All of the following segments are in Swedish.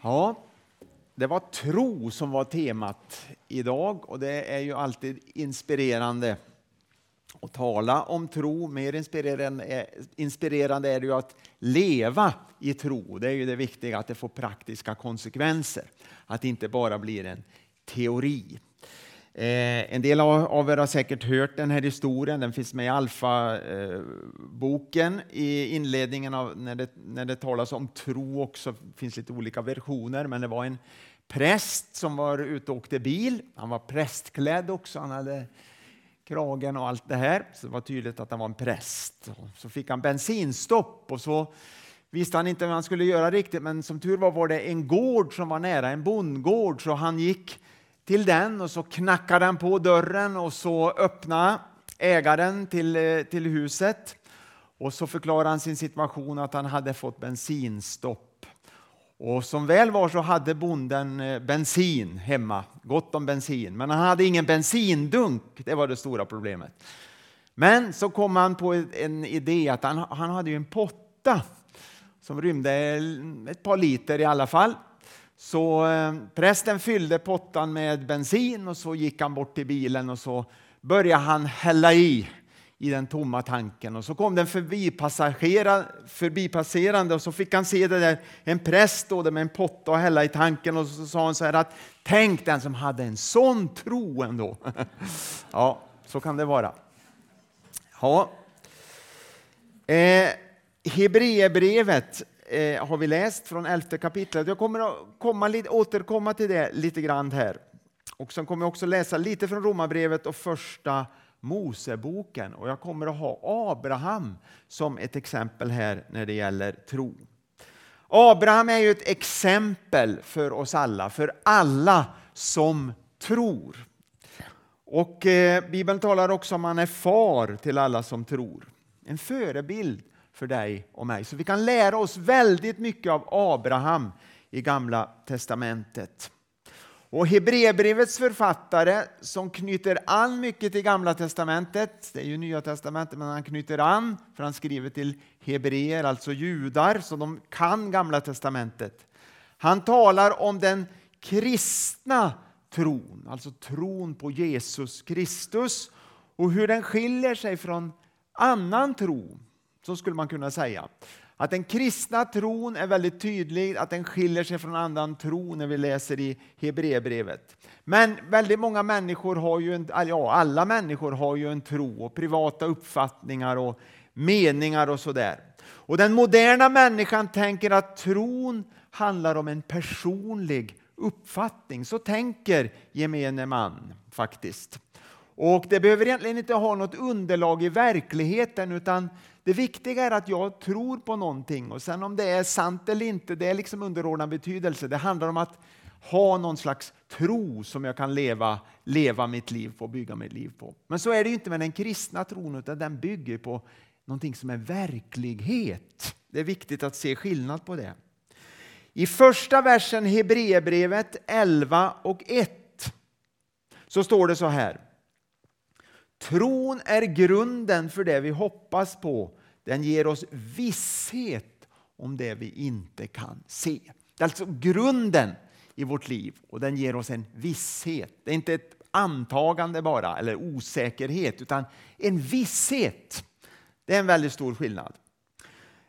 Ja, det var tro som var temat idag och det är ju alltid inspirerande att tala om tro. Mer inspirerande, inspirerande är det ju att leva i tro. Det är ju det viktiga, att det får praktiska konsekvenser. Att det inte bara blir en teori. Eh, en del av er har säkert hört den här historien. Den finns med i Alfa-boken eh, i inledningen av när det, när det talas om tro också. Det finns lite olika versioner, men det var en präst som var ute och åkte bil. Han var prästklädd också. Han hade kragen och allt det här. Så det var tydligt att han var en präst. Så fick han bensinstopp och så visste han inte vad han skulle göra riktigt, men som tur var var det en gård som var nära, en bondgård, så han gick till den och så knackade han på dörren och så öppnade ägaren till, eh, till huset och så förklarade han sin situation att han hade fått bensinstopp. Och som väl var så hade bonden eh, bensin hemma, gott om bensin, men han hade ingen bensindunk. Det var det stora problemet. Men så kom han på en idé att han, han hade en potta som rymde ett par liter i alla fall. Så eh, prästen fyllde pottan med bensin och så gick han bort till bilen och så började han hälla i i den tomma tanken och så kom den förbipasserande och så fick han se det där, en präst stå med en potta och hälla i tanken och så sa han så här att tänk den som hade en sån tro ändå. ja, så kan det vara. Ja. Eh, Hebreerbrevet eh, har vi läst från elfte kapitlet. Jag kommer att komma, återkomma till det lite grann här. Och sen kommer jag också läsa lite från Romarbrevet och första Moseboken. Och jag kommer att ha Abraham som ett exempel här när det gäller tro. Abraham är ju ett exempel för oss alla, för alla som tror. Och eh, Bibeln talar också om att han är far till alla som tror. En förebild för dig och mig. Så vi kan lära oss väldigt mycket av Abraham i Gamla testamentet. Och Hebreerbrevets författare som knyter an mycket till Gamla testamentet, det är ju Nya testamentet, men han knyter an för han skriver till hebreer, alltså judar, så de kan Gamla testamentet. Han talar om den kristna tron, alltså tron på Jesus Kristus och hur den skiljer sig från annan tro så skulle man kunna säga. Att den kristna tron är väldigt tydlig, att den skiljer sig från annan tro när vi läser i Hebreerbrevet. Men väldigt många människor har ju, en, ja alla människor har ju en tro och privata uppfattningar och meningar och sådär. Och den moderna människan tänker att tron handlar om en personlig uppfattning. Så tänker gemene man faktiskt. Och det behöver egentligen inte ha något underlag i verkligheten utan det viktiga är att jag tror på någonting och sen om det är sant eller inte, det är liksom underordnad betydelse. Det handlar om att ha någon slags tro som jag kan leva, leva mitt liv på, bygga mitt liv på. Men så är det inte med den kristna tron, utan den bygger på någonting som är verklighet. Det är viktigt att se skillnad på det. I första versen Hebreerbrevet 11 och 1 så står det så här. Tron är grunden för det vi hoppas på. Den ger oss visshet om det vi inte kan se. Det är alltså grunden i vårt liv och den ger oss en visshet. Det är inte ett antagande bara eller osäkerhet utan en visshet. Det är en väldigt stor skillnad.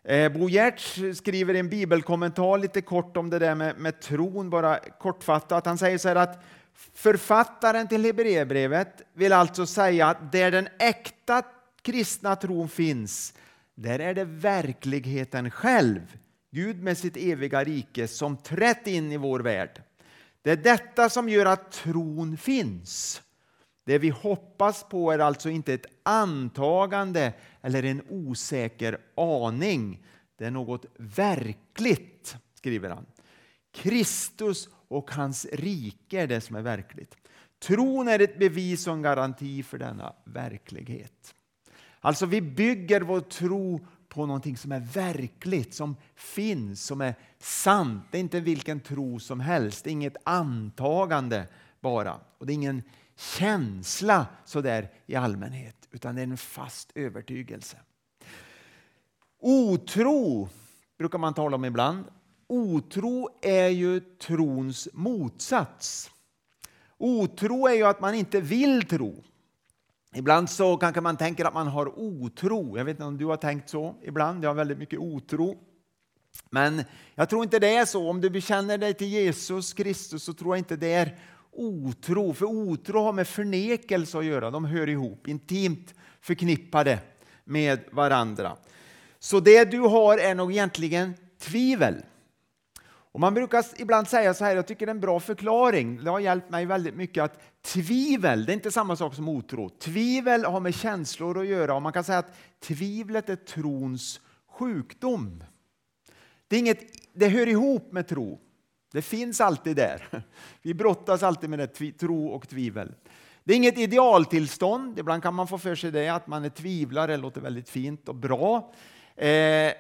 Eh, Bo Giertz skriver i en bibelkommentar lite kort om det där med, med tron, bara kortfattat. Han säger så här att Författaren till Hebreerbrevet vill alltså säga att där den äkta kristna tron finns, där är det verkligheten själv, Gud med sitt eviga rike, som trätt in i vår värld. Det är detta som gör att tron finns. Det vi hoppas på är alltså inte ett antagande eller en osäker aning. Det är något verkligt, skriver han. Kristus och hans rike är det som är verkligt. Tron är ett bevis och en garanti för denna verklighet. Alltså vi bygger vår tro på någonting som är verkligt, som finns, som är sant. Det är inte vilken tro som helst, det är inget antagande bara. Och det är ingen känsla sådär i allmänhet, utan det är en fast övertygelse. Otro brukar man tala om ibland otro är ju trons motsats. Otro är ju att man inte vill tro. Ibland så kanske man tänker att man har otro. Jag vet inte om du har tänkt så ibland. Jag har väldigt mycket otro. Men jag tror inte det är så. Om du bekänner dig till Jesus Kristus så tror jag inte det är otro. För otro har med förnekelse att göra. De hör ihop, intimt förknippade med varandra. Så det du har är nog egentligen tvivel. Och man brukar ibland säga så här, jag tycker det är en bra förklaring, det har hjälpt mig väldigt mycket att tvivel, det är inte samma sak som otro. Tvivel har med känslor att göra och man kan säga att tvivlet är trons sjukdom. Det, är inget, det hör ihop med tro. Det finns alltid där. Vi brottas alltid med det, tro och tvivel. Det är inget idealtillstånd. Ibland kan man få för sig det, att man är tvivlare. Det låter väldigt fint och bra. Eh,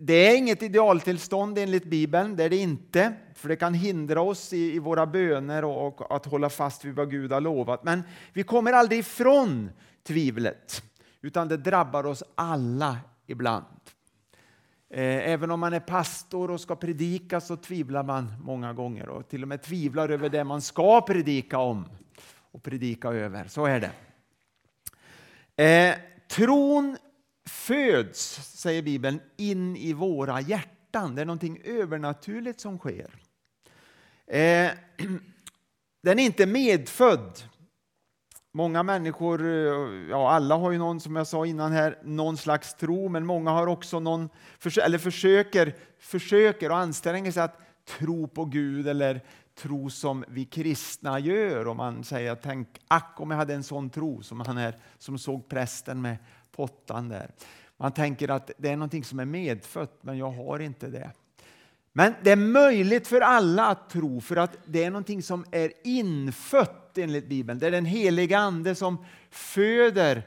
det är inget idealtillstånd enligt Bibeln, det är det inte. För det kan hindra oss i, i våra böner och, och, att hålla fast vid vad Gud har lovat. Men vi kommer aldrig ifrån tvivlet, utan det drabbar oss alla ibland. Eh, även om man är pastor och ska predika så tvivlar man många gånger och till och med tvivlar över det man ska predika om och predika över. Så är det. Eh, tron föds, säger Bibeln, in i våra hjärtan. Det är någonting övernaturligt som sker. Eh, den är inte medfödd. Många människor, eh, ja alla har ju någon som jag sa innan här, någon slags tro, men många har också någon, eller försöker, försöker och anstränger sig att tro på Gud eller tro som vi kristna gör. Och man säger, tänk, ack om jag hade en sån tro som han är som såg prästen med pottan där. Man tänker att det är någonting som är medfött, men jag har inte det. Men det är möjligt för alla att tro, för att det är någonting som är infött enligt Bibeln. Det är den heliga Ande som föder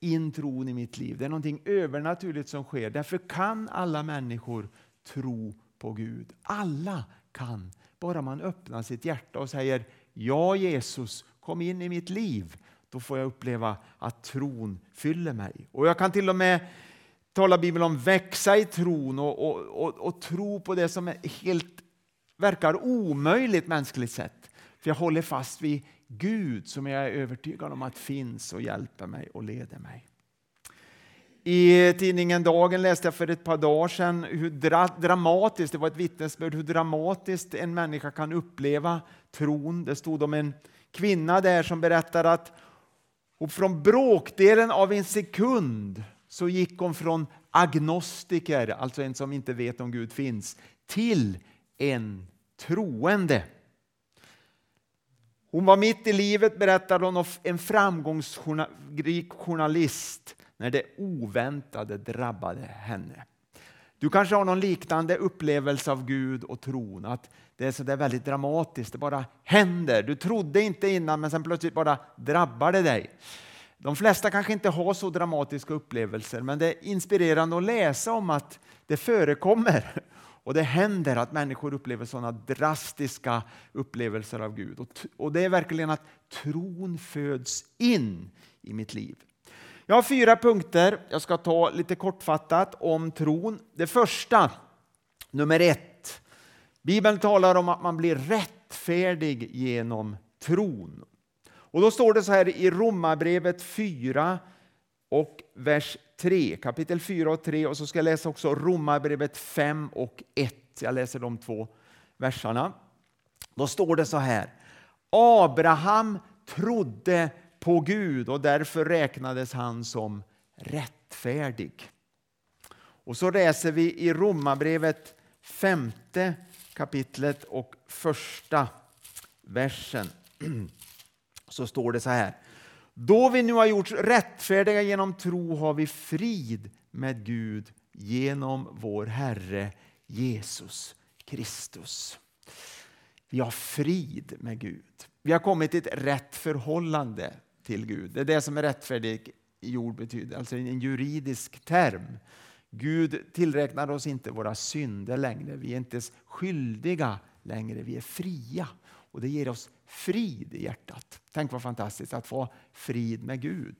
in tron i mitt liv. Det är någonting övernaturligt som sker. Därför kan alla människor tro på Gud. Alla kan, bara man öppnar sitt hjärta och säger Ja Jesus, kom in i mitt liv då får jag uppleva att tron fyller mig. Och Jag kan till och med tala Bibeln om växa i tron och, och, och, och tro på det som är helt verkar omöjligt mänskligt sett. För jag håller fast vid Gud som jag är övertygad om att finns och hjälper mig och leder mig. I tidningen Dagen läste jag för ett par dagar sedan hur dra dramatiskt, det var ett vittnesbörd, hur dramatiskt en människa kan uppleva tron. Det stod om en kvinna där som berättade att och från bråkdelen av en sekund så gick hon från agnostiker, alltså en som inte vet om Gud finns, till en troende. Hon var mitt i livet, berättade hon, en framgångsrik journalist när det oväntade drabbade henne. Du kanske har någon liknande upplevelse av Gud och tron, att det är så där väldigt dramatiskt, det bara händer. Du trodde inte innan men sen plötsligt bara drabbar det dig. De flesta kanske inte har så dramatiska upplevelser men det är inspirerande att läsa om att det förekommer och det händer att människor upplever sådana drastiska upplevelser av Gud. Och det är verkligen att tron föds in i mitt liv. Jag har fyra punkter jag ska ta lite kortfattat om tron. Det första, nummer ett. Bibeln talar om att man blir rättfärdig genom tron. Och då står det så här i Romarbrevet 4 och vers 3, kapitel 4 och 3 och så ska jag läsa också Romarbrevet 5 och 1. Jag läser de två verserna. Då står det så här. Abraham trodde på Gud och därför räknades han som rättfärdig. Och så läser vi i Romarbrevet femte kapitlet och första versen. Så står det så här. Då vi nu har gjorts rättfärdiga genom tro har vi frid med Gud genom vår Herre Jesus Kristus. Vi har frid med Gud. Vi har kommit till ett rätt förhållande till Gud. Det är det som är rättfärdig jord betyder, alltså en juridisk term. Gud tillräknar oss inte våra synder längre. Vi är inte skyldiga längre. Vi är fria. Och Det ger oss frid i hjärtat. Tänk vad fantastiskt att få frid med Gud.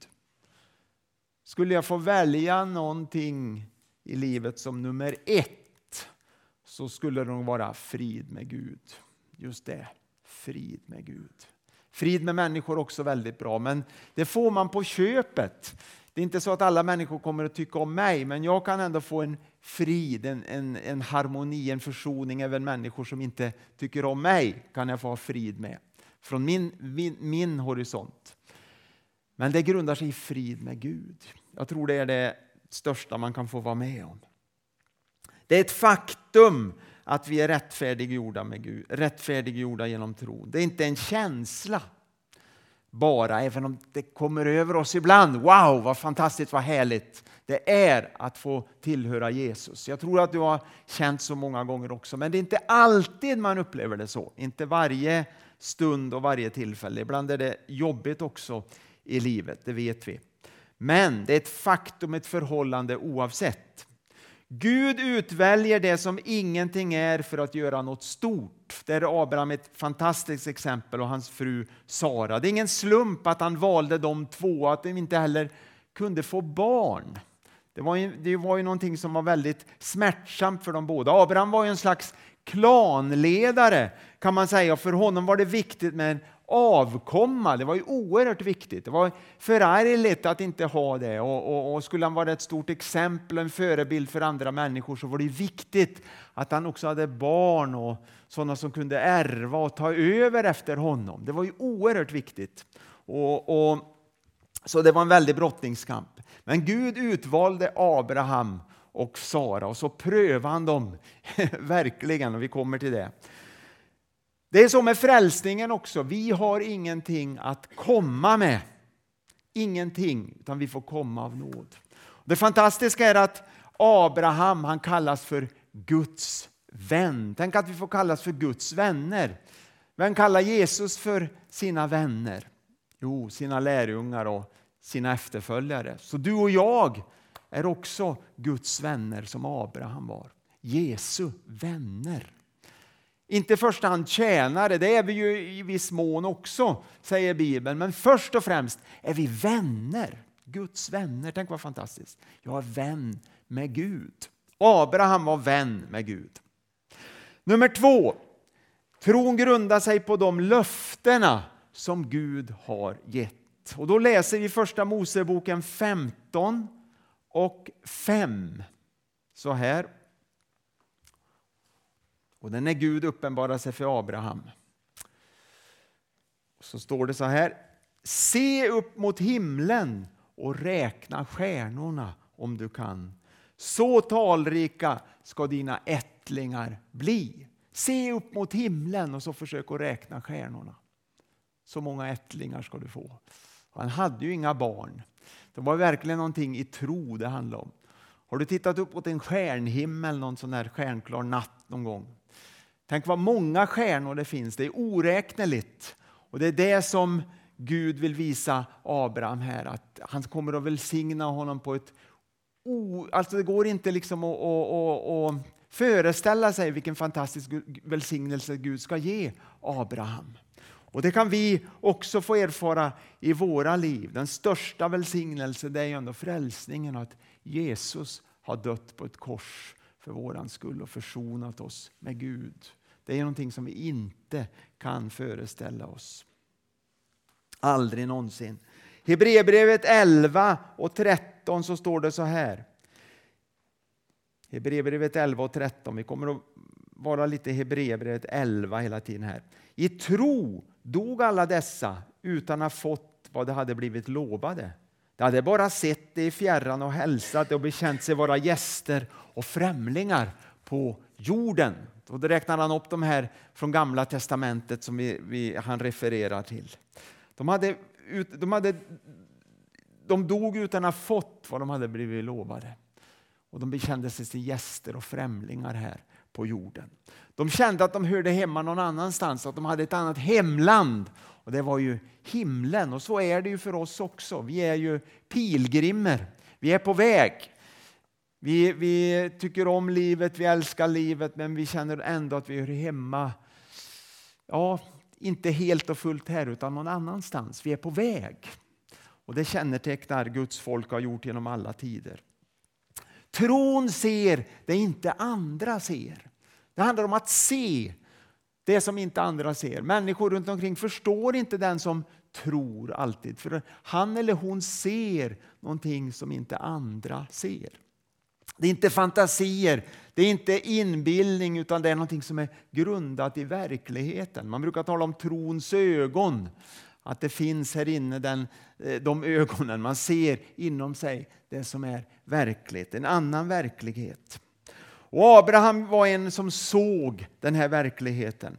Skulle jag få välja någonting i livet som nummer ett så skulle det nog vara frid med Gud. Just det, frid med Gud. Frid med människor också väldigt bra, men det får man på köpet. Det är inte så att alla människor kommer att tycka om mig, men jag kan ändå få en frid, en, en, en harmoni, en försoning. Även människor som inte tycker om mig kan jag få ha frid med. Från min, min, min horisont. Men det grundar sig i frid med Gud. Jag tror det är det största man kan få vara med om. Det är ett faktum att vi är rättfärdiggjorda, med Gud, rättfärdiggjorda genom tro. Det är inte en känsla bara, även om det kommer över oss ibland. Wow, vad fantastiskt, vad härligt det är att få tillhöra Jesus. Jag tror att du har känt så många gånger också, men det är inte alltid man upplever det så. Inte varje stund och varje tillfälle. Ibland är det jobbigt också i livet, det vet vi. Men det är ett faktum, ett förhållande oavsett. Gud utväljer det som ingenting är för att göra något stort. Där är Abraham ett fantastiskt exempel och hans fru Sara. Det är ingen slump att han valde de två, att de inte heller kunde få barn. Det var ju, det var ju någonting som var väldigt smärtsamt för dem båda. Abraham var ju en slags klanledare kan man säga. För honom var det viktigt med en avkomma. Det var ju oerhört viktigt. Det var förargligt att inte ha det. Och, och, och, skulle han vara ett stort exempel och en förebild för andra människor så var det viktigt att han också hade barn och sådana som kunde ärva och ta över efter honom. Det var ju oerhört viktigt. Och, och så det var en väldig brottningskamp. Men Gud utvalde Abraham och Sara och så prövade han dem verkligen och vi kommer till det. Det är så med frälsningen också. Vi har ingenting att komma med. Ingenting, utan vi får komma av nåd. Det fantastiska är att Abraham han kallas för Guds vän. Tänk att vi får kallas för Guds vänner. Vem kallar Jesus för sina vänner? Jo, sina lärjungar och sina efterföljare. Så du och jag är också Guds vänner som Abraham var. Jesu vänner. Inte i första hand tjänare, det är vi ju i viss mån också, säger Bibeln. Men först och främst är vi vänner. Guds vänner. Tänk vad fantastiskt. Jag är vän med Gud. Abraham var vän med Gud. Nummer två. Tron grundar sig på de löftena som Gud har gett. Och då läser vi första Moseboken 15 och 5. Så här. Och den är Gud uppenbarar sig för Abraham. Så står det så här. Se upp mot himlen och räkna stjärnorna om du kan. Så talrika ska dina ättlingar bli. Se upp mot himlen och så försök att räkna stjärnorna. Så många ättlingar ska du få. Han hade ju inga barn. Det var verkligen någonting i tro det handlade om. Har du tittat upp mot en stjärnhimmel någon sån här stjärnklar natt någon gång? Tänk vad många stjärnor det finns. Det är oräkneligt. Och det är det som Gud vill visa Abraham här. Att han kommer att välsigna honom på ett... O, alltså det går inte liksom att, att, att, att föreställa sig vilken fantastisk välsignelse Gud ska ge Abraham. Och Det kan vi också få erfara i våra liv. Den största välsignelsen är ju ändå frälsningen, att Jesus har dött på ett kors för våran skull och försonat oss med Gud. Det är någonting som vi inte kan föreställa oss. Aldrig någonsin. Hebreerbrevet 11 och 13 så står det så här. Hebreerbrevet 11 och 13. Vi kommer att vara lite Hebreerbrevet 11 hela tiden här. I tro dog alla dessa utan att ha fått vad de hade blivit lovade. De hade bara sett det i fjärran och hälsat och bekänt sig vara gäster och främlingar på jorden. Och då räknar han upp de här från Gamla testamentet som vi, vi, han refererar till. De, hade, de, hade, de dog utan att ha fått vad de hade blivit lovade. Och de bekände sig till gäster och främlingar här på jorden. De kände att de hörde hemma någon annanstans, att de hade ett annat hemland. Och Det var ju himlen. Och så är det ju för oss också. Vi är ju pilgrimer. Vi är på väg. Vi, vi tycker om livet, vi älskar livet, men vi känner ändå att vi hör hemma. Ja, inte helt och fullt här, utan någon annanstans. Vi är på väg. Och Det kännetecknar Guds folk har gjort genom alla tider. Tron ser det inte andra ser. Det handlar om att se det som inte andra ser. Människor runt omkring förstår inte den som tror alltid. För han eller hon ser någonting som inte andra ser. Det är inte fantasier, det är inte inbildning utan det är någonting som är grundat i verkligheten. Man brukar tala om trons ögon. Att det finns här inne den, eh, de ögonen. Man ser inom sig det som är verkligt, en annan verklighet. Och Abraham var en som såg den här verkligheten.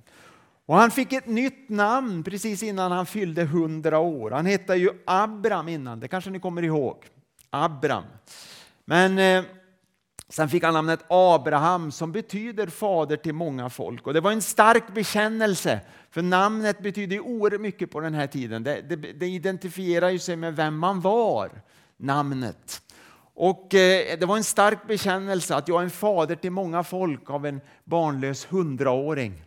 Och Han fick ett nytt namn precis innan han fyllde 100 år. Han hette ju Abram innan, det kanske ni kommer ihåg. Abram. Men eh, sen fick han namnet Abraham som betyder fader till många folk. Och Det var en stark bekännelse, för namnet betyder oerhört mycket på den här tiden. Det, det, det identifierar ju sig med vem man var, namnet. Och eh, Det var en stark bekännelse att jag är en fader till många folk av en barnlös hundraåring.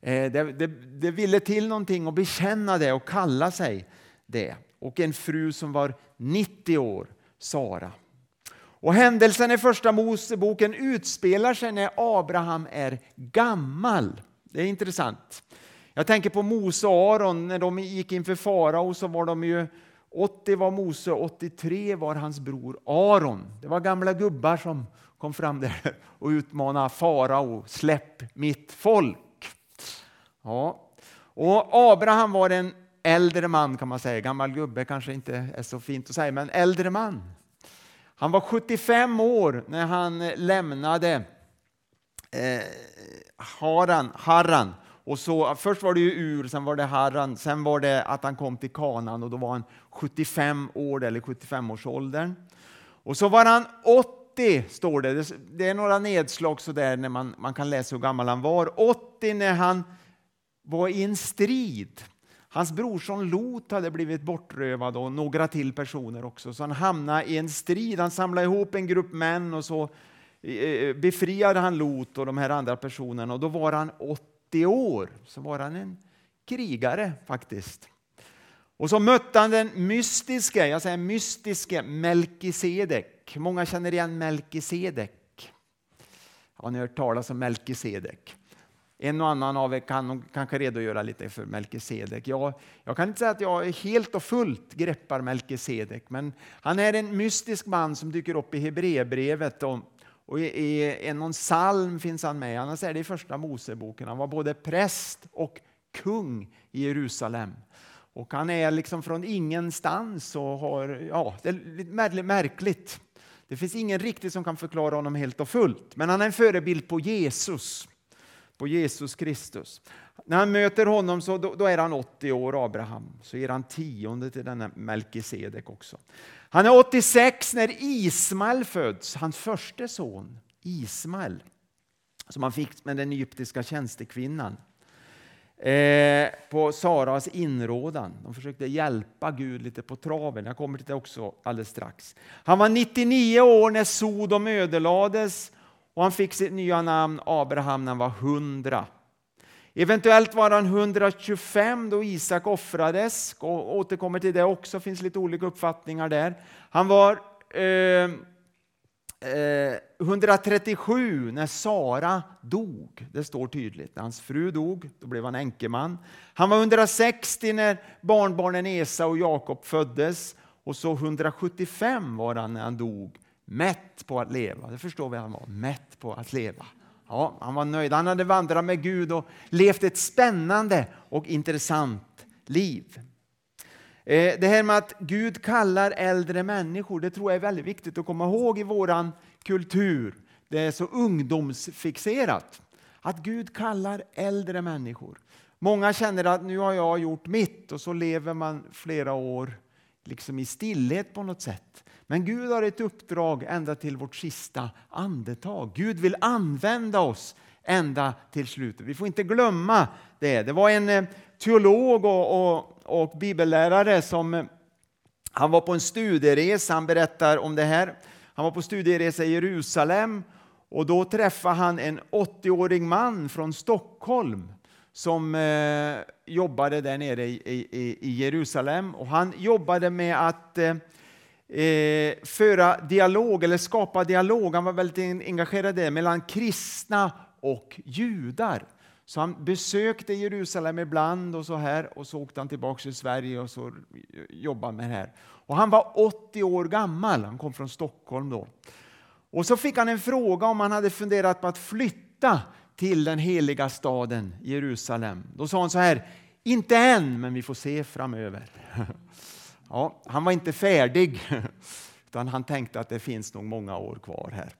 Eh, det, det, det, ville till någonting att bekänna det och kalla sig det. Och en fru som var 90 år, Sara. Och händelsen i första Moseboken utspelar sig när Abraham är gammal. Det är intressant. Jag tänker på Mose och Aron, när de gick inför farao så var de ju 80 var Mose, 83 var hans bror Aron. Det var gamla gubbar som kom fram där och utmanade farao, släpp mitt folk. Ja. Och Abraham var en äldre man kan man säga. Gammal gubbe kanske inte är så fint att säga, men äldre man. Han var 75 år när han eh, lämnade eh, Haran, Haran. Och så, först var det ju Ur, sen var det Haran, sen var det att han kom till Kanan och då var han 75 år eller 75-årsåldern. Och så var han 80, står det. Det är några nedslag så där när man, man kan läsa hur gammal han var. 80 när han var i en strid. Hans brorson Lot hade blivit bortrövad och några till personer också. Så han hamnade i en strid. Han samlade ihop en grupp män och så eh, eh, befriade han Lot och de här andra personerna. Och då var han 80 år. Så var han en krigare faktiskt. Och så mötte han den mystiske, jag säger mystiske Melkisedek. Många känner igen Melkisedek. Har ni hört talas om Melkisedek? En och annan av er kan kanske redogöra lite för Melkisedek. Jag, jag kan inte säga att jag helt och fullt greppar Melkisedek, men han är en mystisk man som dyker upp i Hebreerbrevet. Och, och i, i en någon psalm finns han med, annars är det i första Moseboken. Han var både präst och kung i Jerusalem. Och han är liksom från ingenstans och har, ja, det är lite märkligt. Det finns ingen riktigt som kan förklara honom helt och fullt, men han är en förebild på Jesus på Jesus Kristus. När han möter honom så då, då, är han 80 år, Abraham. Så ger han tionde till denna Melkisedek också. Han är 86 när Ismael föds, hans första son Ismael. Som han fick med den egyptiska tjänstekvinnan. Eh, på Saras inrådan. De försökte hjälpa Gud lite på traven. Jag kommer till det också alldeles strax. Han var 99 år när Sodom ödelades och han fick sitt nya namn Abraham när han var 100. Eventuellt var han 125 då Isak offrades. Och återkommer till det också, finns lite olika uppfattningar där. Han var eh, eh, 137 när Sara dog. Det står tydligt. När hans fru dog, då blev han enkeman. Han var 160 när barnbarnen Esa och Jakob föddes. Och så 175 var han när han dog mätt på att leva. Det förstår vi han var, mätt på att leva. Ja, han var nöjd. Han hade vandrat med Gud och levt ett spännande och intressant liv. Eh, det här med att Gud kallar äldre människor, det tror jag är väldigt viktigt att komma ihåg i vår kultur. Det är så ungdomsfixerat. Att Gud kallar äldre människor. Många känner att nu har jag gjort mitt och så lever man flera år liksom i stillhet på något sätt. Men Gud har ett uppdrag ända till vårt sista andetag. Gud vill använda oss ända till slutet. Vi får inte glömma det. Det var en eh, teolog och, och, och bibellärare som eh, han var på en studieresa, han berättar om det här. Han var på studieresa i Jerusalem och då träffade han en 80-årig man från Stockholm som eh, jobbade där nere i, i, i, Jerusalem. Och han jobbade med att eh, eh föra dialog eller skapa dialog. Han var väldigt engagerad i det mellan kristna och judar. Så han besökte Jerusalem ibland och så här och så åkte han tillbaka till Sverige och så jobbade med det här. Och han var 80 år gammal, han kom från Stockholm då. Och så fick han en fråga om han hade funderat på att flytta till den heliga staden Jerusalem. Då sa han så här, inte än, men vi får se framöver. Ja, han var inte färdig, utan han tänkte att det finns nog många år kvar här.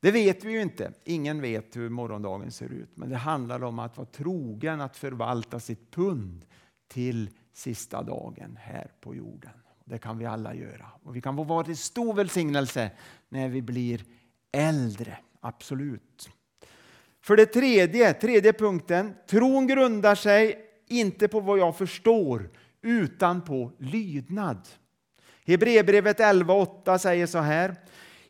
Det vet vi ju inte. Ingen vet hur morgondagen ser ut. Men det handlar om att vara trogen, att förvalta sitt pund till sista dagen här på jorden. Det kan vi alla göra. Och vi kan få vara till stor välsignelse när vi blir äldre. Absolut. För det tredje, tredje punkten. Tron grundar sig inte på vad jag förstår utan på lydnad. Hebreerbrevet 11.8 säger så här.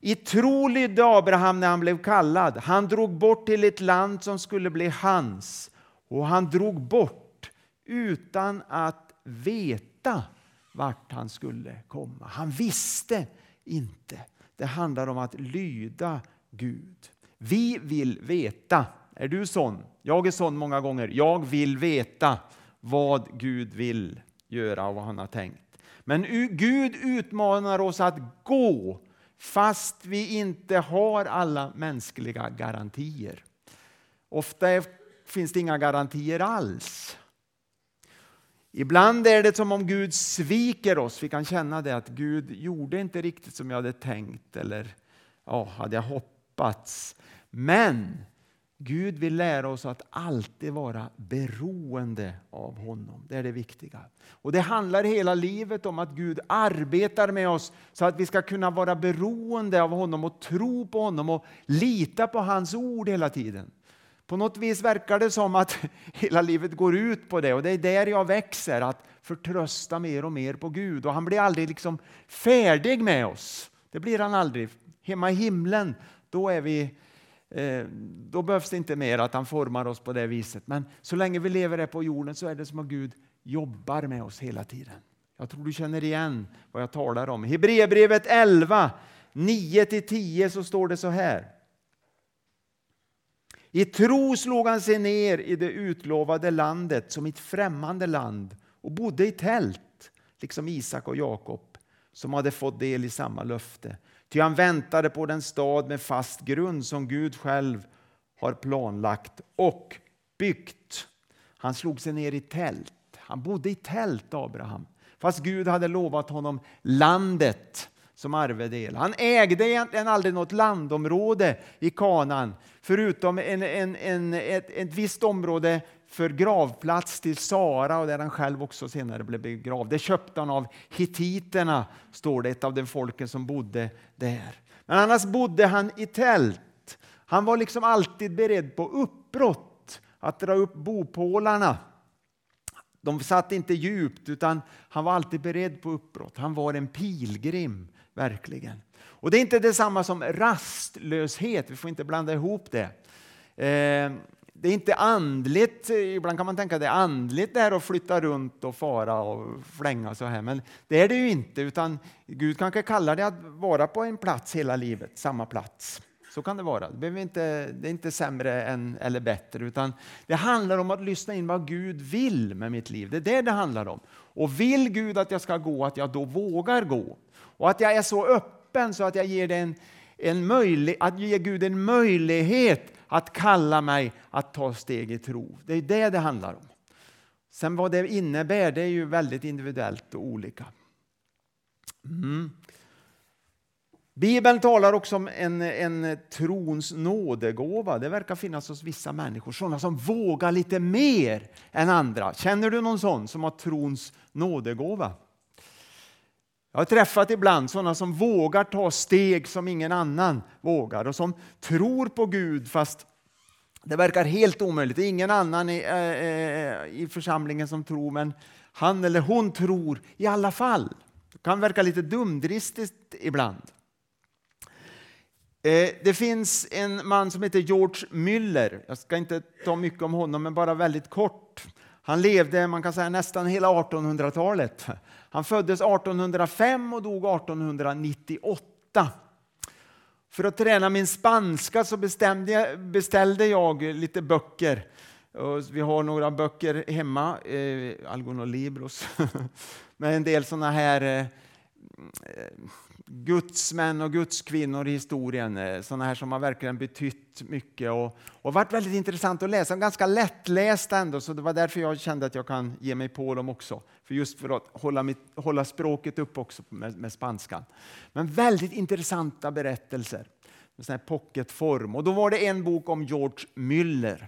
I tro lydde Abraham när han blev kallad. Han drog bort till ett land som skulle bli hans. Och han drog bort utan att veta vart han skulle komma. Han visste inte. Det handlar om att lyda Gud. Vi vill veta. Är du sån? Jag är sån många gånger. Jag vill veta vad Gud vill göra och vad han har tänkt. Men Gud utmanar oss att gå fast vi inte har alla mänskliga garantier. Ofta är, finns det inga garantier alls. Ibland är det som om Gud sviker oss. Vi kan känna det att Gud gjorde inte riktigt som jag hade tänkt eller ja, hade jag hoppats. Men Gud vill lära oss att alltid vara beroende av honom. Det är det viktiga. Och Det handlar hela livet om att Gud arbetar med oss så att vi ska kunna vara beroende av honom och tro på honom och lita på hans ord hela tiden. På något vis verkar det som att hela livet går ut på det och det är där jag växer, att förtrösta mer och mer på Gud. Och han blir aldrig liksom färdig med oss. Det blir han aldrig. Hemma i himlen, då är vi eh, då behövs det inte mer att han formar oss på det viset. Men så länge vi lever här på jorden så är det som att Gud jobbar med oss hela tiden. Jag tror du känner igen vad jag talar om. I Hebreerbrevet 11, 9-10 så står det så här. I tro slog han sig ner i det utlovade landet som ett främmande land och bodde i tält, liksom Isak och Jakob som hade fått del i samma löfte. Ty han väntade på den stad med fast grund som Gud själv har planlagt och byggt. Han slog sig ner i tält. Han bodde i tält, Abraham. Fast Gud hade lovat honom landet som arvedel. Han ägde egentligen aldrig något landområde i Kanaan förutom en, en, en, ett, ett visst område för gravplats till Sara och där han själv också senare blev begravd. Det köpte han av hittiterna, står det, ett av den folken som bodde där. Men annars bodde han i tält. Han var liksom alltid beredd på uppbrott, att dra upp bopålarna. De satt inte djupt, utan han var alltid beredd på uppbrott. Han var en pilgrim, verkligen. Och Det är inte detsamma som rastlöshet, vi får inte blanda ihop det. Eh, det är inte andligt, ibland kan man tänka att det är andligt det här att flytta runt och fara och flänga så här, men det är det ju inte, utan Gud kanske kallar det att vara på en plats hela livet, samma plats. Så kan det vara. Det, inte, det är inte sämre än, eller bättre, utan det handlar om att lyssna in vad Gud vill med mitt liv. Det är det det handlar om. Och vill Gud att jag ska gå, att jag då vågar gå. Och att jag är så öppen så att jag ger, den en möjlig, att ge Gud en möjlighet att kalla mig att ta steg i tro. Det är det det handlar om. Sen vad det innebär, det är ju väldigt individuellt och olika. Mm. Bibeln talar också om en, en trons nådegåva. Det verkar finnas hos vissa människor, sådana som vågar lite mer än andra. Känner du någon sån som har trons nådegåva? Jag har träffat ibland sådana som vågar ta steg som ingen annan vågar och som tror på Gud fast det verkar helt omöjligt. Det är ingen annan i, äh, i församlingen som tror men han eller hon tror i alla fall. Det kan verka lite dumdristigt ibland. Eh, det finns en man som heter George Müller. Jag ska inte ta mycket om honom, men bara väldigt kort. Han levde man kan säga, nästan hela 1800-talet. Han föddes 1805 och dog 1898. För att träna min spanska så bestämde, beställde jag lite böcker. Vi har några böcker hemma, eh, Algunos Libros, med en del sådana här eh, eh gudsmän och gudskvinnor i historien. Eh, sådana här som har verkligen betytt mycket och, och varit väldigt intressant att läsa. Ganska lättläst ändå, så det var därför jag kände att jag kan ge mig på dem också. För just för att hålla, mitt, hålla språket upp också med, med spanskan. Men väldigt intressanta berättelser med sån här pocketform. Och då var det en bok om George Müller.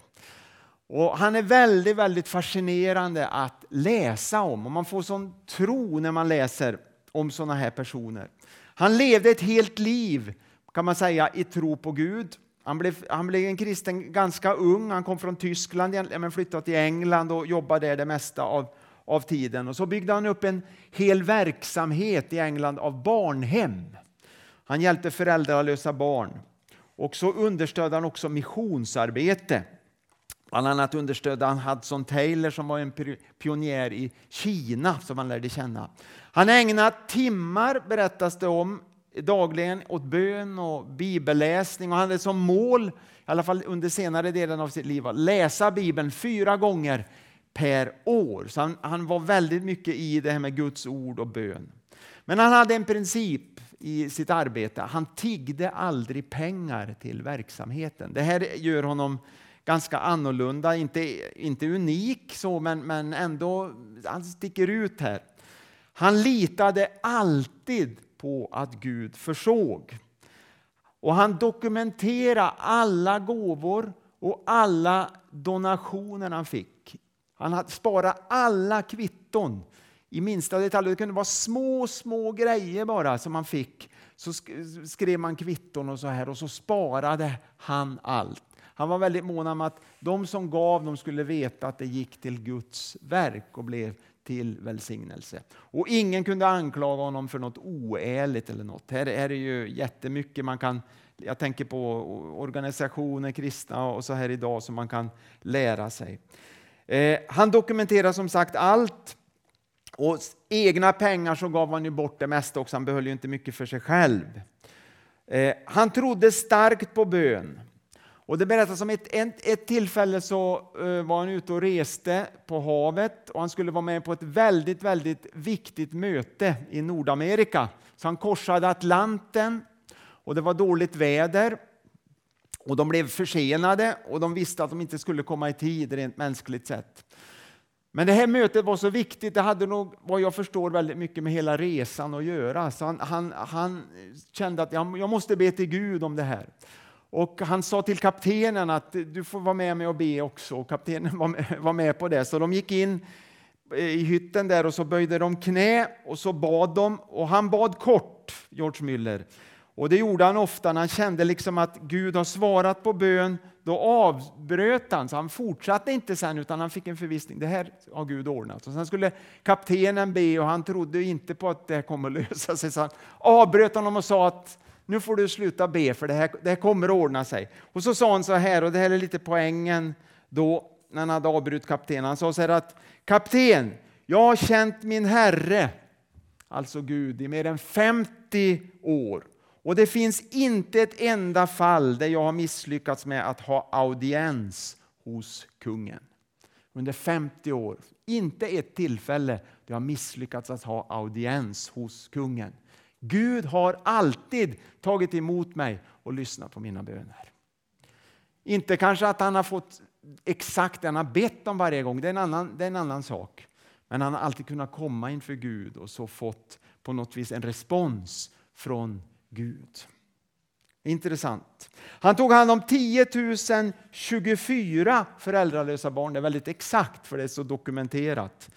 Och han är väldigt, väldigt fascinerande att läsa om och man får sån tro när man läser om sådana här personer. Han levde ett helt liv kan man säga i tro på Gud. Han blev, han blev en kristen ganska ung. Han kom från Tyskland men flyttade till England och jobbade där det mesta av, av tiden. Och så byggde han upp en hel verksamhet i England av barnhem. Han hjälpte föräldralösa barn. Och så understödde han också missionsarbete. Bland annat understödde han Hudson Taylor som var en pionjär i Kina som han lärde känna. Han ägnade timmar, berättas det om, dagligen åt bön och bibelläsning och han hade som mål, i alla fall under senare delen av sitt liv, att läsa Bibeln fyra gånger per år. Så han, han var väldigt mycket i det här med Guds ord och bön. Men han hade en princip i sitt arbete. Han tiggde aldrig pengar till verksamheten. Det här gör honom ganska annorlunda, inte, inte unik så, men, men ändå, han sticker ut här. Han litade alltid på att Gud försåg. Och han dokumenterade alla gåvor och alla donationer han fick. Han sparade alla kvitton i minsta detalj. Det kunde vara små, små grejer bara som man fick. Så skrev man kvitton och så här och så sparade han allt. Han var väldigt mån om att de som gav de skulle veta att det gick till Guds verk och blev till välsignelse. Och ingen kunde anklaga honom för något oärligt eller något. Här, är det ju jättemycket man kan jag tänker på organisationer, kristna och så här idag som man kan lära sig. Eh, han dokumenterar som sagt allt. Och egna pengar så gav han ju bort det mesta också, han behöll ju inte mycket för sig själv. Eh, han trodde starkt på bön. Och det berättas om ett, ett, ett tillfälle så eh, var han ute och reste på havet och han skulle vara med på ett väldigt, väldigt viktigt möte i Nordamerika. Så han korsade Atlanten och det var dåligt väder och de blev försenade och de visste att de inte skulle komma i tid rent mänskligt sett. Men det här mötet var så viktigt, det hade nog vad jag förstår väldigt mycket med hela resan att göra. Så han, han, han kände att jag måste be till Gud om det här. Och han sa till kaptenen att du får vara med mig och be också. Och kaptenen var med, var med på det. Så de gick in i hytten där och så böjde de knä och så bad de. Och han bad kort, George Müller. Och det gjorde han ofta när han kände liksom att Gud har svarat på bön. Då avbröt han, så han fortsatte inte sen utan han fick en förvissning. Det här har Gud ordnat. Och sen skulle kaptenen be och han trodde inte på att det här kommer att lösa sig. Så han avbröt honom och sa att nu får du sluta be för det här, det här kommer att ordna sig. Och så sa han så här, och det här är lite poängen då när han hade avbrutit kaptenen. Han sa så här att kapten, jag har känt min Herre, alltså Gud, i mer än 50 år. Och det finns inte ett enda fall där jag har misslyckats med att ha audiens hos kungen. Under 50 år, inte ett tillfälle där jag har misslyckats att ha audiens hos kungen. Gud har alltid tagit emot mig och lyssnat på mina böner. Inte kanske att han har fått exakt det han har bett om varje gång, det är, en annan, det är en annan sak. Men han har alltid kunnat komma inför Gud och så fått på något vis en respons från Gud. Intressant. Han tog hand om 10 024 föräldralösa barn. Det är väldigt exakt för det är så dokumenterat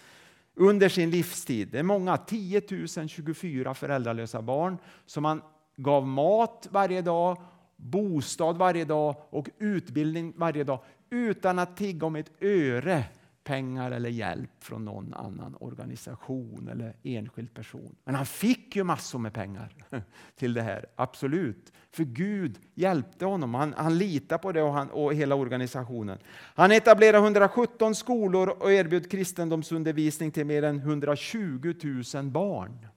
under sin livstid. Det är många, 10 024 föräldralösa barn som han gav mat varje dag, bostad varje dag och utbildning varje dag utan att tigga om ett öre pengar eller hjälp från någon annan organisation eller enskild person. Men han fick ju massor med pengar till det här, absolut. För Gud hjälpte honom. Han, han litade på det och, han, och hela organisationen. Han etablerade 117 skolor och erbjöd kristendomsundervisning till mer än 120 000 barn.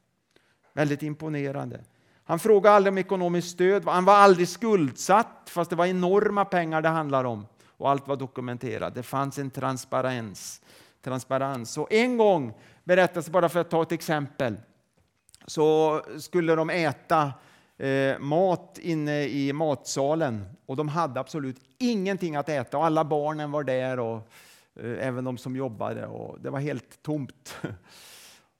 Väldigt imponerande. Han frågade aldrig om ekonomiskt stöd. Han var aldrig skuldsatt, fast det var enorma pengar det handlade om. Och allt var dokumenterat. Det fanns en transparens. transparens. Och en gång berättas, bara för att ta ett exempel, så skulle de äta eh, mat inne i matsalen och de hade absolut ingenting att äta och alla barnen var där och eh, även de som jobbade och det var helt tomt.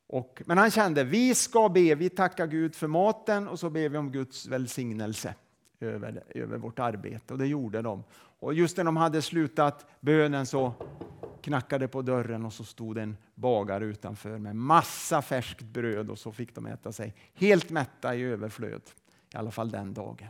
Och, men han kände, vi ska be, vi tackar Gud för maten och så ber vi om Guds välsignelse över, över vårt arbete. Och det gjorde de. Och just när de hade slutat bönen så knackade på dörren och så stod en bagare utanför med massa färskt bröd och så fick de äta sig helt mätta i överflöd. I alla fall den dagen.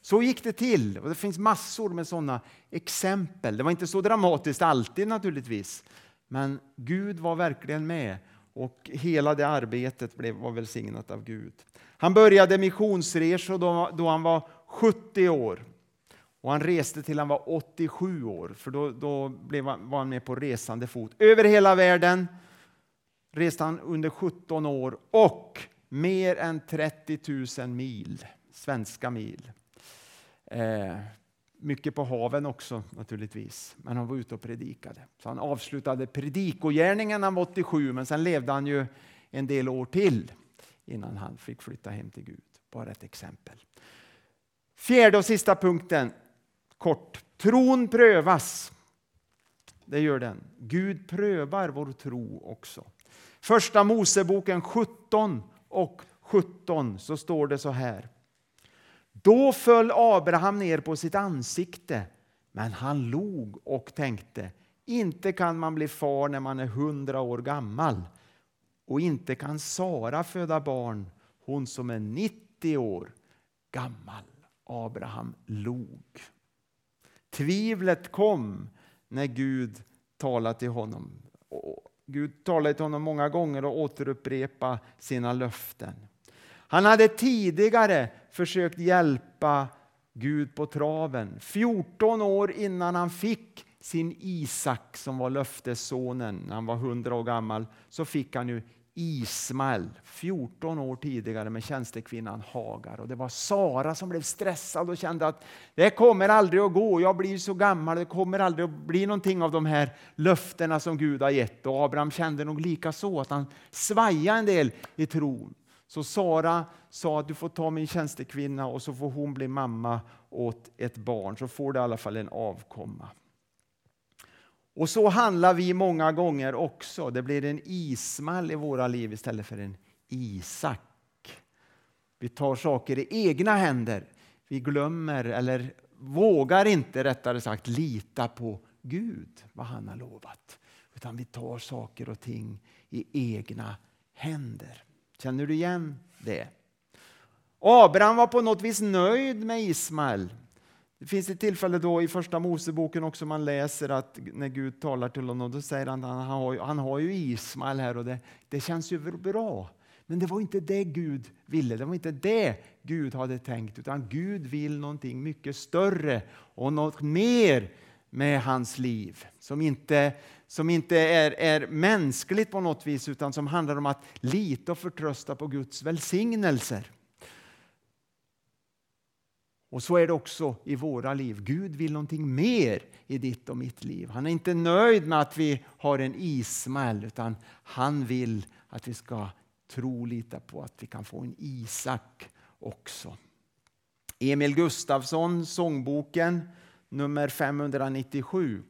Så gick det till och det finns massor med sådana exempel. Det var inte så dramatiskt alltid naturligtvis, men Gud var verkligen med och hela det arbetet blev, var välsignat av Gud. Han började missionsresor då, då han var 70 år. Och han reste till han var 87 år, för då, då blev han, var han med på resande fot. Över hela världen reste han under 17 år och mer än 30 000 mil, svenska mil. Eh, mycket på haven också naturligtvis, men han var ute och predikade. Så han avslutade predikogärningen när han var 87, men sen levde han ju en del år till innan han fick flytta hem till Gud. Bara ett exempel. Fjärde och sista punkten, kort. Tron prövas. Det gör den. Gud prövar vår tro också. Första Moseboken 17 och 17 så står det så här. Då föll Abraham ner på sitt ansikte, men han log och tänkte inte kan man bli far när man är hundra år gammal och inte kan Sara föda barn, hon som är 90 år gammal. Abraham log. Tvivlet kom när Gud talade till honom. Gud talade till honom många gånger och återupprepa sina löften. Han hade tidigare försökt hjälpa Gud på traven. 14 år innan han fick sin Isak som var löftessonen, när han var 100 år gammal, så fick han ju Ismael 14 år tidigare med tjänstekvinnan Hagar. Och det var Sara som blev stressad och kände att det kommer aldrig att gå, jag blir så gammal, det kommer aldrig att bli någonting av de här löftena som Gud har gett. Och Abraham kände nog lika så att han svajade en del i tron. Så Sara sa att du får ta min tjänstekvinna och så får hon bli mamma åt ett barn, så får du i alla fall en avkomma. Och så handlar vi många gånger också. Det blir en Ismael i våra liv istället för en Isak. Vi tar saker i egna händer. Vi glömmer, eller vågar inte rättare sagt, lita på Gud, vad han har lovat. Utan vi tar saker och ting i egna händer. Känner du igen det? Abraham var på något vis nöjd med Ismael. Det finns ett tillfälle då i första Moseboken också man läser att när Gud talar till honom, då säger han att han har, han har ju Ismael här och det, det känns ju bra. Men det var inte det Gud ville, det var inte det Gud hade tänkt, utan Gud vill någonting mycket större och något mer med hans liv som inte, som inte är, är mänskligt på något vis utan som handlar om att lita och förtrösta på Guds välsignelser. Och så är det också i våra liv. Gud vill någonting mer i ditt och mitt liv. Han är inte nöjd med att vi har en Ismael utan han vill att vi ska tro och lita på att vi kan få en Isak också. Emil Gustafsson, sångboken nummer 597.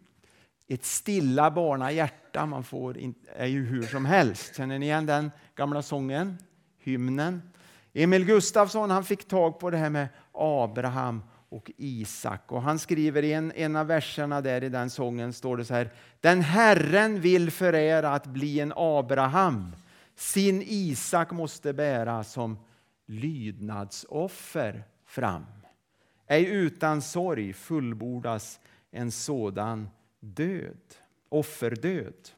Ett stilla barnahjärta man får är ju hur som helst. Känner ni igen den gamla sången? Hymnen. Emil Gustafsson han fick tag på det här med Abraham och Isak. Och han skriver i en, en av verserna där i den sången står det så här. Den Herren vill förära att bli en Abraham. Sin Isak måste bära som lydnadsoffer fram. Ej utan sorg fullbordas en sådan död, offerdöd.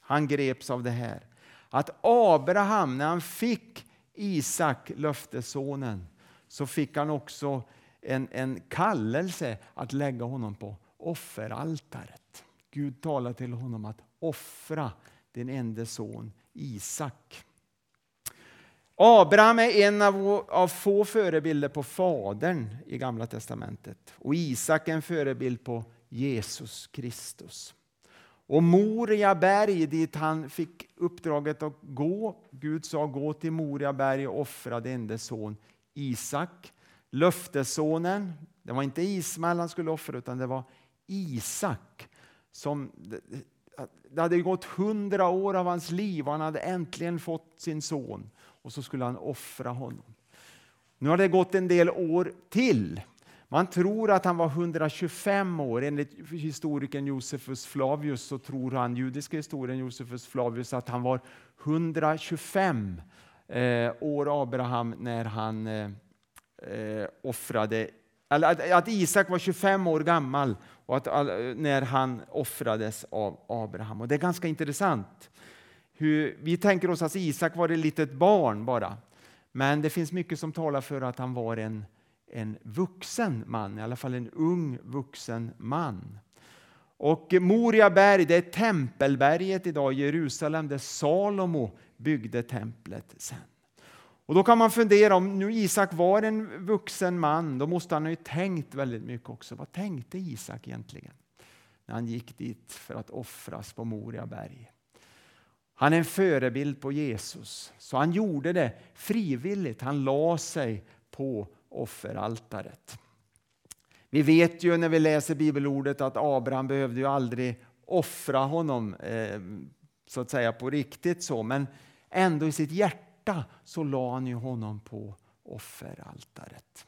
Han greps av det här. Att Abraham, när han fick Isak, löftessonen, så fick han också en, en kallelse att lägga honom på offeraltaret. Gud talade till honom att offra din enda son Isak. Abraham är en av, av få förebilder på Fadern i Gamla testamentet och Isak är en förebild på Jesus Kristus. Och Moria berg dit han fick uppdraget att gå. Gud sa gå till Moria berg och offra din enda son Isak. Löftessonen, det var inte Ismael han skulle offra utan det var Isak. Som, det hade gått hundra år av hans liv och han hade äntligen fått sin son och så skulle han offra honom. Nu har det gått en del år till. Man tror att han var 125 år. Enligt historikern Josefus Flavius så tror han, judiska historien Josefus Flavius, att han var 125 eh, år Abraham när han eh, eh, offrade, eller att, att, Isak var 25 år gammal och att, när han offrades av Abraham. Och Det är ganska intressant. Hur, vi tänker oss att Isak var ett litet barn bara. Men det finns mycket som talar för att han var en en vuxen man, i alla fall en ung vuxen man. Och Moria berg, det är tempelberget idag i Jerusalem där Salomo byggde templet sen. Och då kan man fundera om nu Isak var en vuxen man, då måste han ha tänkt väldigt mycket också. Vad tänkte Isak egentligen när han gick dit för att offras på Moria berg? Han är en förebild på Jesus, så han gjorde det frivilligt. Han la sig på offeraltaret. Vi vet ju när vi läser bibelordet att Abraham behövde ju aldrig offra honom eh, så att säga på riktigt så, men ändå i sitt hjärta så la han ju honom på offeraltaret.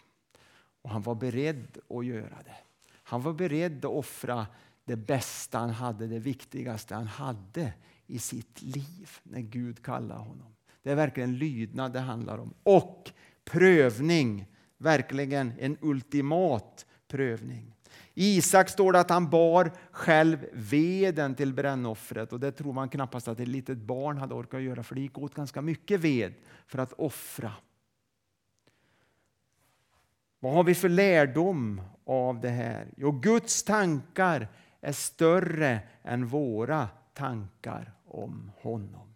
Och han var beredd att göra det. Han var beredd att offra det bästa han hade, det viktigaste han hade i sitt liv när Gud kallade honom. Det är verkligen lydnad det handlar om. Och prövning verkligen en ultimat prövning. Isak står det att han bar själv veden till brännoffret och det tror man knappast att ett litet barn hade orkat göra för det gick åt ganska mycket ved för att offra. Vad har vi för lärdom av det här? Jo, Guds tankar är större än våra tankar om honom.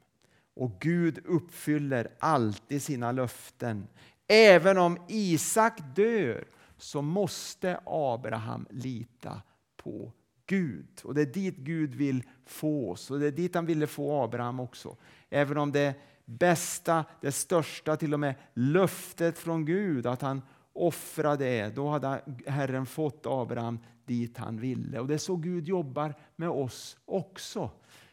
Och Gud uppfyller alltid sina löften. Även om Isak dör så måste Abraham lita på Gud. Och Det är dit Gud vill få oss och det är dit han ville få Abraham också. Även om det bästa, det största, till och med löftet från Gud att han offrade det, då hade Herren fått Abraham dit han ville. Och Det är så Gud jobbar med oss också.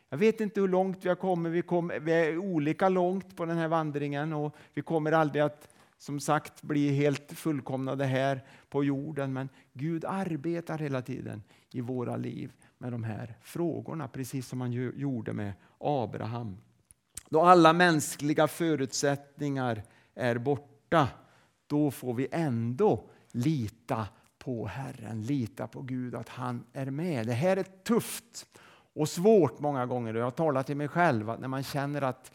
Jag vet inte hur långt vi har kommit, vi, kom, vi är olika långt på den här vandringen och vi kommer aldrig att som sagt bli helt fullkomnade här på jorden. Men Gud arbetar hela tiden i våra liv med de här frågorna, precis som han gjorde med Abraham. Då alla mänskliga förutsättningar är borta, då får vi ändå lita på Herren, lita på Gud, att han är med. Det här är tufft och svårt många gånger. Jag har talat till mig själv att när man känner att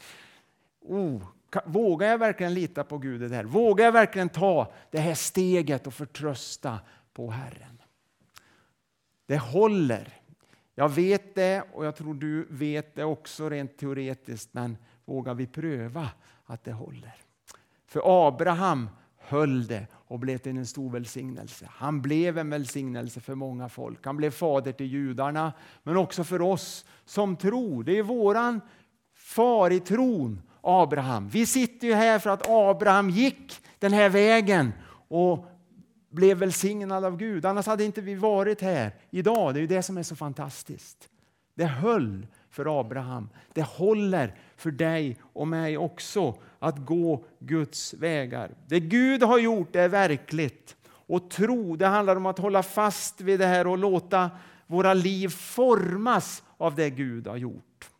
oh, Vågar jag verkligen lita på Gud i det här? Vågar jag verkligen ta det här steget och förtrösta på Herren? Det håller. Jag vet det och jag tror du vet det också rent teoretiskt, men vågar vi pröva att det håller? För Abraham höll det och blev till en stor välsignelse. Han blev en välsignelse för många folk. Han blev fader till judarna, men också för oss som tror. Det är våran far i tron Abraham. Vi sitter ju här för att Abraham gick den här vägen och blev välsignad av Gud. Annars hade inte vi varit här idag. Det är ju det som är så fantastiskt. Det höll för Abraham. Det håller för dig och mig också att gå Guds vägar. Det Gud har gjort är verkligt. Och tro, det handlar om att hålla fast vid det här och låta våra liv formas av det Gud har gjort.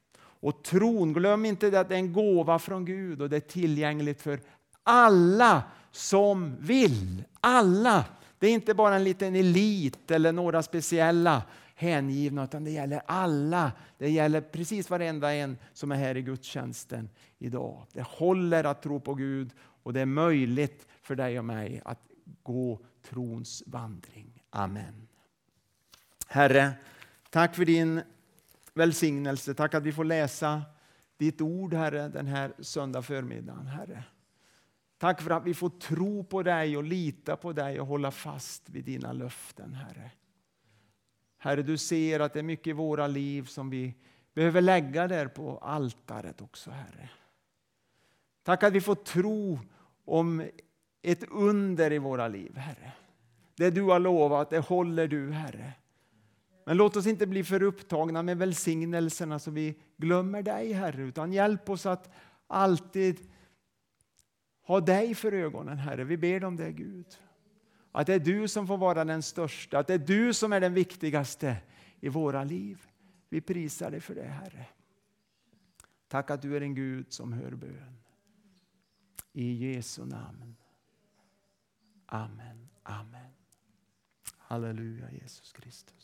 Och tron, glöm inte det att det är en gåva från Gud och det är tillgängligt för alla som vill. Alla! Det är inte bara en liten elit eller några speciella hängivna, utan det gäller alla. Det gäller precis varenda en som är här i gudstjänsten idag. Det håller att tro på Gud och det är möjligt för dig och mig att gå trons vandring. Amen. Herre, tack för din välsignelse. Tack att vi får läsa ditt ord, Herre, den här söndag förmiddagen, Herre. Tack för att vi får tro på dig och lita på dig och hålla fast vid dina löften, Herre. Herre, du ser att det är mycket i våra liv som vi behöver lägga där på altaret också, Herre. Tack att vi får tro om ett under i våra liv, Herre. Det du har lovat, det håller du, Herre. Men låt oss inte bli för upptagna med välsignelserna så vi glömmer dig, Herre, utan hjälp oss att alltid ha dig för ögonen, Herre. Vi ber om det, Gud. Att det är du som får vara den största, att det är du som är den viktigaste i våra liv. Vi prisar dig för det, Herre. Tack att du är en Gud som hör bön. I Jesu namn. Amen. Amen. Halleluja, Jesus Kristus.